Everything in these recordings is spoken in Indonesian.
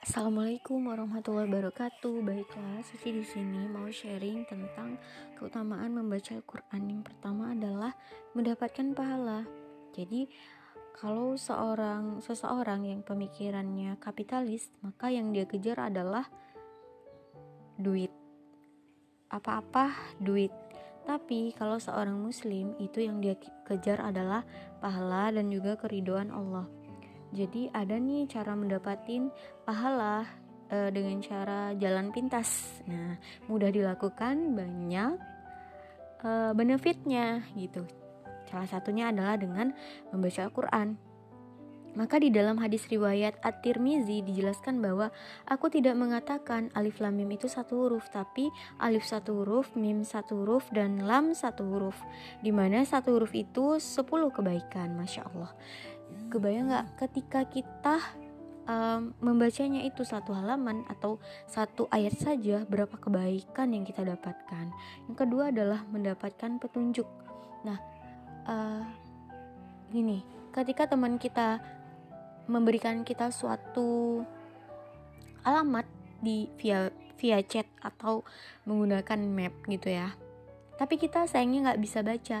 Assalamualaikum warahmatullahi wabarakatuh. Baiklah, Suci di sini mau sharing tentang keutamaan membaca Al-Qur'an. Yang pertama adalah mendapatkan pahala. Jadi, kalau seorang seseorang yang pemikirannya kapitalis, maka yang dia kejar adalah duit. Apa-apa duit. Tapi kalau seorang muslim itu yang dia kejar adalah pahala dan juga keridoan Allah. Jadi ada nih cara mendapatin pahala e, dengan cara jalan pintas. Nah, mudah dilakukan, banyak e, benefitnya gitu. Salah satunya adalah dengan membaca Al-Qur'an. Maka di dalam hadis riwayat At-Tirmizi dijelaskan bahwa aku tidak mengatakan alif lam mim itu satu huruf, tapi alif satu huruf, mim satu huruf, dan lam satu huruf. Di mana satu huruf itu sepuluh kebaikan, masya Allah kebayang nggak ketika kita um, membacanya itu satu halaman atau satu ayat saja berapa kebaikan yang kita dapatkan? Yang kedua adalah mendapatkan petunjuk. Nah uh, gini ketika teman kita memberikan kita suatu alamat di via via chat atau menggunakan map gitu ya tapi kita sayangnya nggak bisa baca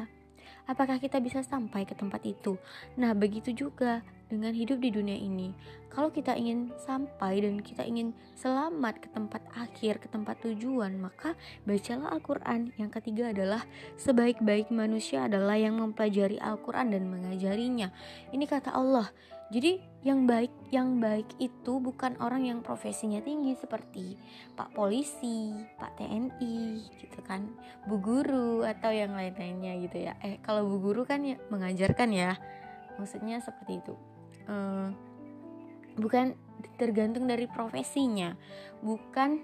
apakah kita bisa sampai ke tempat itu? Nah, begitu juga dengan hidup di dunia ini. Kalau kita ingin sampai dan kita ingin selamat ke tempat akhir, ke tempat tujuan, maka bacalah Al-Quran. Yang ketiga adalah sebaik-baik manusia adalah yang mempelajari Al-Quran dan mengajarinya. Ini kata Allah. Jadi yang baik yang baik itu bukan orang yang profesinya tinggi seperti Pak Polisi, Pak TNI gitu kan, Bu Guru atau yang lain-lainnya gitu ya. Eh kalau Bu Guru kan ya mengajarkan ya, maksudnya seperti itu. Uh, bukan tergantung dari profesinya, bukan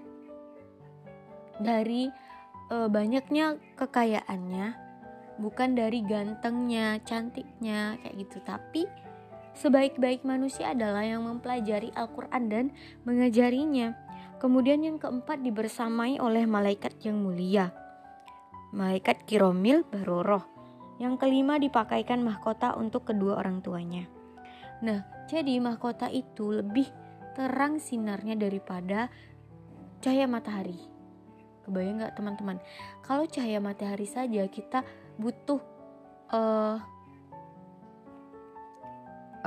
dari uh, banyaknya kekayaannya, bukan dari gantengnya, cantiknya kayak gitu, tapi Sebaik-baik manusia adalah yang mempelajari Al-Quran dan mengajarinya. Kemudian yang keempat dibersamai oleh malaikat yang mulia. Malaikat Kiromil Baroroh. Yang kelima dipakaikan mahkota untuk kedua orang tuanya. Nah, jadi mahkota itu lebih terang sinarnya daripada cahaya matahari. Kebayang nggak teman-teman? Kalau cahaya matahari saja kita butuh uh,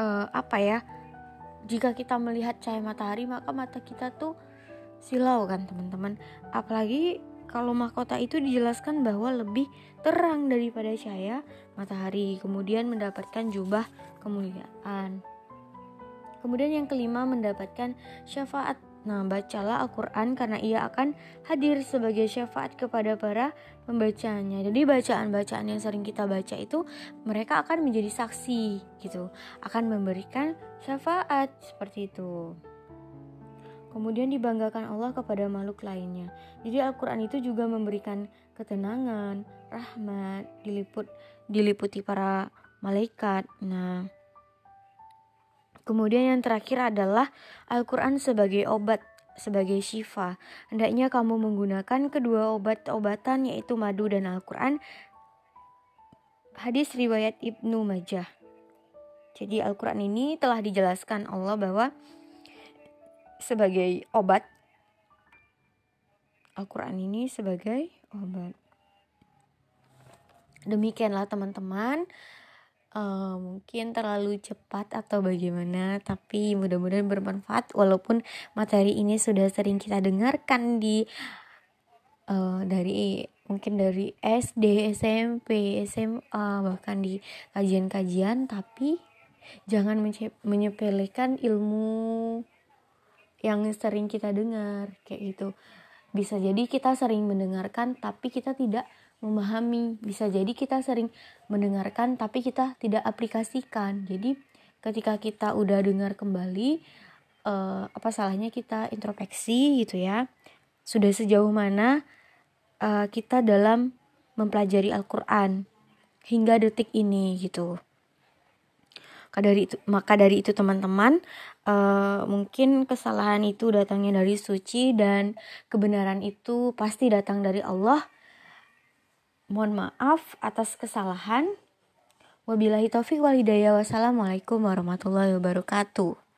uh, apa ya jika kita melihat cahaya matahari maka mata kita tuh silau kan teman-teman. Apalagi kalau mahkota itu dijelaskan bahwa lebih terang daripada cahaya matahari kemudian mendapatkan jubah kemuliaan. Kemudian yang kelima mendapatkan syafaat Nah, bacalah Al-Quran karena ia akan hadir sebagai syafaat kepada para pembacanya. Jadi bacaan-bacaan yang sering kita baca itu mereka akan menjadi saksi gitu, akan memberikan syafaat seperti itu. Kemudian dibanggakan Allah kepada makhluk lainnya. Jadi Al-Quran itu juga memberikan ketenangan, rahmat, diliput diliputi para malaikat. Nah, Kemudian yang terakhir adalah Al-Quran sebagai obat, sebagai syifa. Hendaknya kamu menggunakan kedua obat-obatan yaitu madu dan Al-Quran. Hadis riwayat Ibnu Majah. Jadi Al-Quran ini telah dijelaskan Allah bahwa sebagai obat. Al-Quran ini sebagai obat. Demikianlah teman-teman uh, mungkin terlalu cepat atau bagaimana tapi mudah-mudahan bermanfaat walaupun materi ini sudah sering kita dengarkan di uh, dari mungkin dari SD, SMP, SMA bahkan di kajian-kajian tapi jangan menyepelekan ilmu yang sering kita dengar kayak gitu. Bisa jadi kita sering mendengarkan tapi kita tidak memahami. Bisa jadi kita sering mendengarkan tapi kita tidak aplikasikan. Jadi ketika kita udah dengar kembali uh, apa salahnya kita introspeksi gitu ya. Sudah sejauh mana uh, kita dalam mempelajari Al-Qur'an hingga detik ini gitu. Maka dari itu, maka dari itu teman-teman, uh, mungkin kesalahan itu datangnya dari suci dan kebenaran itu pasti datang dari Allah Mohon maaf atas kesalahan. Wabillahi taufiq wal hidayah. Wassalamualaikum warahmatullahi wabarakatuh.